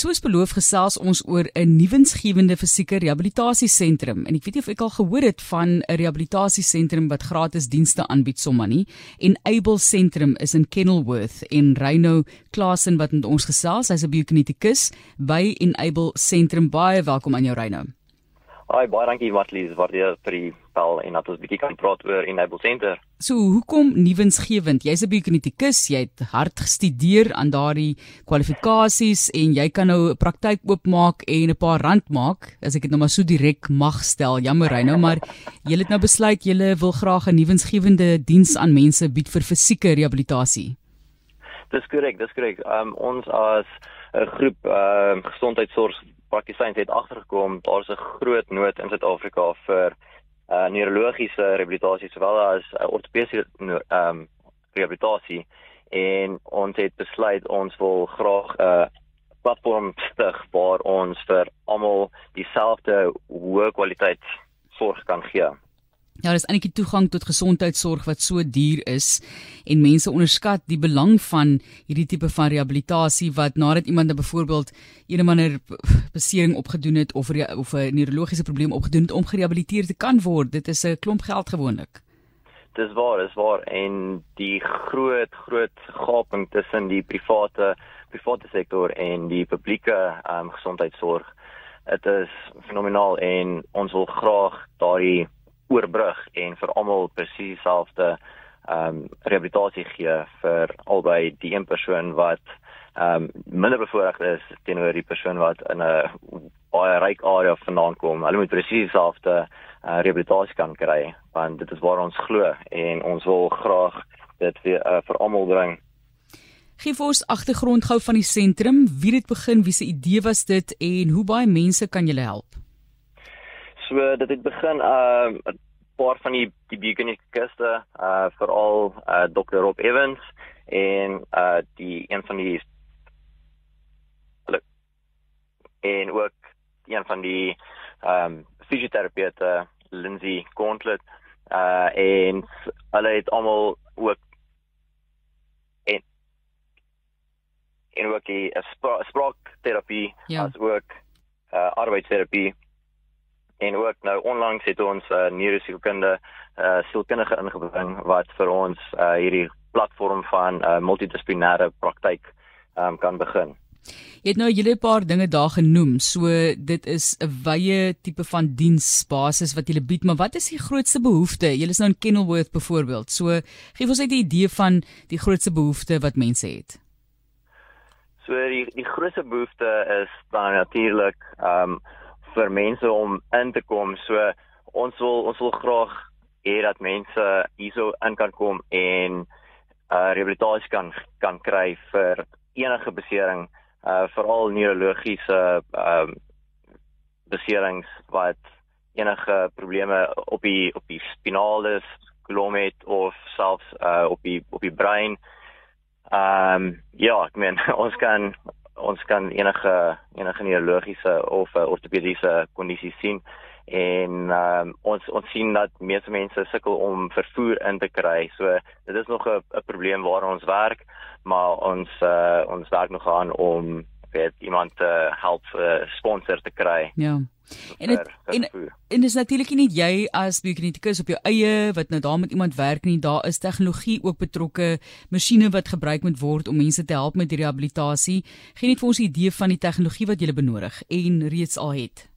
soos beloof gesels ons oor 'n nuwensgewende fisieke rehabilitasiesentrum en ek weet nie of ek al gehoor het van 'n rehabilitasiesentrum wat gratis dienste aanbied sommer nie. En Able Sentrum is in Kenilworth en Reyno Klasen wat met ons gesels, hy's 'n biokinetikus by Enable Sentrum. Baie welkom aan jou Reyno. Hi, baie dankie Matlies vir die vir die bel en dat ons 'n bietjie kan praat oor Enable Center. So, hoekom nuwensgewend? Jy's 'n biokinetikus, jy het hard gestudeer aan daardie kwalifikasies en jy kan nou 'n praktyk oopmaak en 'n paar rand maak, as ek dit nou maar so direk mag stel. Jammer hy nou, maar jy het nou besluit jy wil graag 'n nuwensgewende diens aan mense bied vir fisieke rehabilitasie. Dis korrek, dis korrek. Um ons as 'n groep ehm uh, gesondheidsorg praktisyns het agtergekom daar's 'n groot nood in Suid-Afrika vir uh neurologiese rehabilitasie sowel as uh, ortopediese ehm um, rehabilitasie en ons het besluit ons wil graag 'n uh, platform stig waar ons vir almal dieselfde hoë kwaliteit sorg kan gee. Ja, dis die toegang tot gesondheidsorg wat so duur is en mense onderskat die belang van hierdie tipe van rehabilitasie wat nadat iemand 'n byvoorbeeld een of ander besering opgedoen het of of 'n neurologiese probleem opgedoen het om gerehabiliteer te kan word. Dit is 'n klomp geld gewoonlik. Dis waar, dis waar en die groot groot gaping tussen die private private sektor en die publieke um, gesondheidsorg. Dit is fenomenaal en ons wil graag daardie oorbrug en vir almal presies dieselfde ehm um, rehabilitasie gee vir albei die een persoon wat ehm um, minder bevoorreg is teenoor die persoon wat in 'n baie ryk area vandaan kom. Hulle moet presies dieselfde uh, rehabilitasie kan kry want dit is waar ons glo en ons wil graag dit weer uh, vir almal bring. Gee vir ons agtergrond gou van die sentrum, wie het begin, wie se idee was dit en hoe baie mense kan julle help? So dit het begin uh 'n paar van die die biogenetikuste uh veral uh Dr. Rob Evans en uh die een van die en ook een van die ehm um, fisioterapeute Lindsay Gauntlet uh en hulle het almal ook en en ook die uh, spraakterapie ja. as ook uh arbeidsterapie en ook nou onlangs het ons 'n uh, neurosielkunde uh, sielkundige ingebring wat vir ons uh, hierdie platform van 'n uh, multidissiplinêre praktyk um, kan begin. Jy het nou 'n hele paar dinge daar genoem. So dit is 'n wye tipe van diensbasis wat jy bied, maar wat is die grootste behoefte? Jy is nou in Kenilworth byvoorbeeld. So gee ons net 'n idee van die grootste behoefte wat mense het. So die die grootste behoefte is dan natuurlik ehm um, vir mense om in te kom. So ons wil ons wil graag hê dat mense hierso in kan kom en uh rehabilitasie kan kan kry vir enige besering, uh veral neurologiese ehm uh, beserings wat enige probleme op die op die spinalis glomet of selfs uh op die op die brein. Ehm um, ja, ek meen ons kan ons kan enige enige neurologiese of uh, ortopediese kondisies sien en um, ons ons sien dat meeste mense sukkel om vervoer in te kry. So dit is nog 'n probleem waar ons werk, maar ons uh, ons werk nog aan om weet iemand te help uh, sponsor te kry. Ja. En dit en, en dis natuurlik nie jy as biokinetikus op jou eie wat nou daar met iemand werk nie, daar is tegnologie ook betrokke, masjiene wat gebruik moet word om mense te help met rehabilitasie. Geen net vir ons 'n idee van die tegnologie wat jy benodig en reeds al het.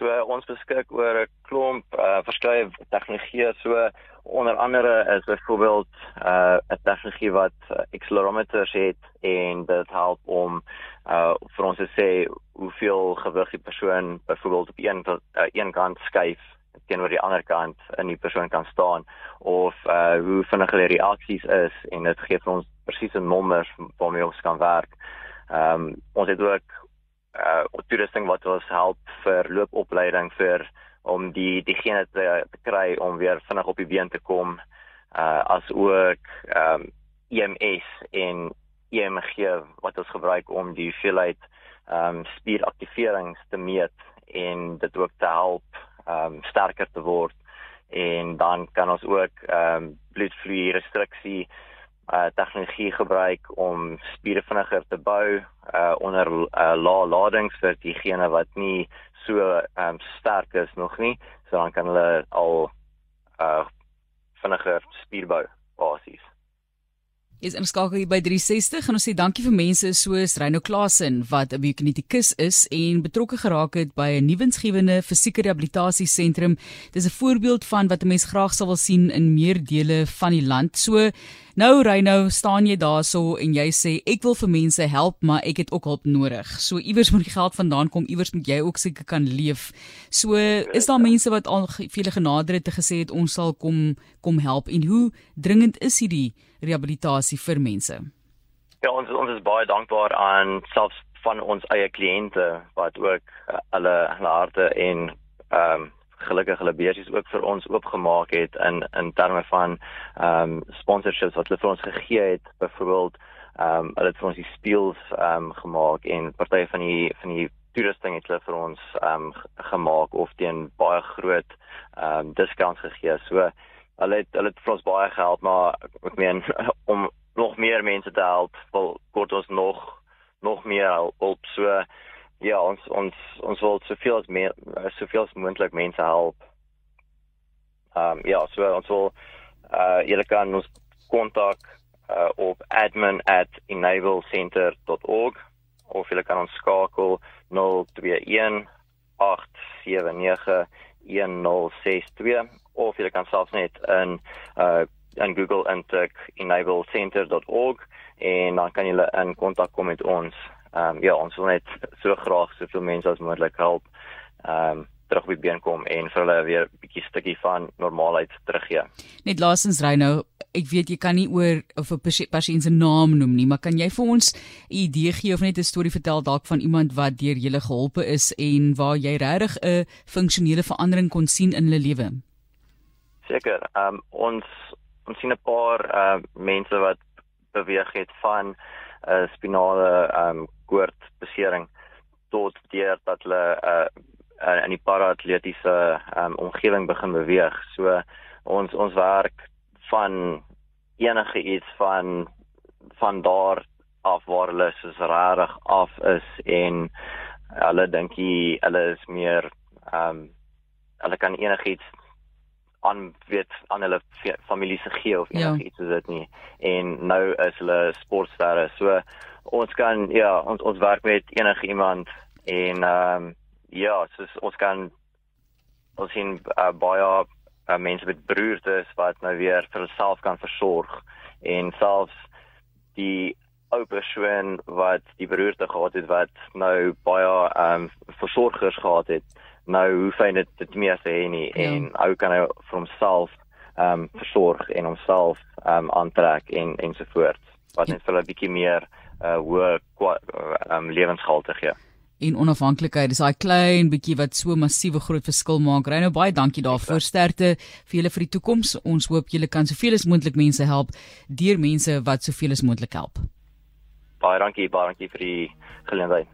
So ons beskik oor 'n klomp uh, verskeie tegnologieë so onder andere is byvoorbeeld uh, 'n uh, tegnologie wat uh, accelerometers het en dit help om uh, vir ons te sê hoeveel gewig die persoon byvoorbeeld op een uh, een kant skuif teenoor die ander kant in die persoon kan staan of uh, hoe vinnig hulle reaksies is en dit gee vir ons presiese nommers waarmee ons kan werk. Ehm um, ons het ook uh toerusting wat ons help vir loopopleiding vir om die diegene te, te kry om weer vinnig op die been te kom uh as ook ehm um, EMS en EMG wat ons gebruik om die hoeveelheid ehm um, spieraktiverings te meet en dit ook te help ehm um, sterker te word. En dan kan ons ook ehm um, bloedvloei restriksie uh tegnologie gebruik om spiere vinniger te bou uh onder uh, lae ladings vir diegene wat nie so um sterk is nog nie. So dan kan hulle al uh vinniger spierbou basies is inskakel hier by 360 en ons sê dankie vir mense soos Reyno Klasen wat 'n biokinetikus is en betrokke geraak het by 'n nuwensgewende fisieke rehabilitasie sentrum. Dis 'n voorbeeld van wat 'n mens graag sou wil sien in meer dele van die land. So nou Reyno, staan jy daarso en jy sê ek wil vir mense help, maar ek het ook hulp nodig. So iewers moet die geld vandaan kom, iewers moet jy ook seker kan leef. So is daar mense wat al vele genader het te gesê het ons sal kom kom help en hoe dringend is hierdie rehabilitasie vir mense? Ja, ons ons is baie dankbaar aan selfs van ons eie kliënte wat ook uh, hulle hulle harte en ehm um, gelukkig hulle beursies ook vir ons oopgemaak het in in terme van ehm um, sponsorships wat hulle vir ons gegee het byvoorbeeld ehm um, hulle het vir ons die speels ehm um, gemaak en party van die van die toerusting het hulle vir ons ehm um, gemaak of teen baie groot ehm um, discounts gegee. So hulle het hulle het vir ons baie gehelp maar ek meen om nog meer mense te help wil kort ons nog nog meer hulp. So ja ons ons ons wil soveel as meer soveel as moontlik mense help. Ehm um, ja so ons wil uh julle kan ons kontak uh, op admin@enablecenter.org of julle kan ons skakel 021 879 1062 of jy kan selfs net in uh in Google intik enablecenter.org en dan kan jy in kontak kom met ons. Ehm um, ja, ons wil net so graag soveel mense as moontlik help. Ehm um, terug by been kom en vir hulle weer 'n bietjie stukkie van normaalheid teruggee. Net laasens ry nou, ek weet jy kan nie oor of 'n pasiënt se naam noem nie, maar kan jy vir ons 'n idee gee of net 'n storie vertel dalk van iemand wat deur julle geholpe is en waar jy regtig 'n funksionele verandering kon sien in hulle lewe? Seker. Ehm um, ons ons sien 'n paar uh mense wat beweeg het van 'n uh, spinale ehm um, koordbesering tot deur dat hulle uh in die paraatletiese um, omgewing begin beweeg. So ons ons werk van enige iets van van daar af waar hulle soos rarig af is en hulle dink hulle is meer ehm um, hulle kan enigiets aan weet aan hulle familie se gee of ja. enigiets ja. soos dit nie. En nou is hulle sportsterre. So ons kan ja, ons ons werk met enige iemand en ehm um, ja, soos ons kan ons sien uh, baie uh, mense met beroertes wat nou weer vir hulself kan versorg en selfs die ou persoon wat die beroerte gehad het wat nou baie ehm um, versorgers gehad het nou hoe fyn dit dit meer sê nie ja. en ou kan hy vir homself ehm um, versorg en homself ehm um, aantrek en ensovoorts wat net vir 'n bietjie meer uh hoë ehm um, lewensgehalte gee en onafhanklikheid is daai klein bietjie wat so massiewe groot verskil maak. Ry nou baie dankie daarvoor. Sterkte vir julle vir die toekoms. Ons hoop julle kan soveel as moontlik mense help deur mense wat soveel as moontlik help. Baie dankie, baie dankie vir die geleentheid.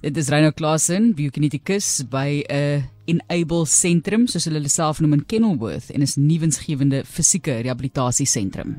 Dit is Reino Klasen, biokinetikus by 'n uh, Enable sentrum soos hulle self noem in Kenilworth en is nuwensgewende fisieke rehabilitasie sentrum.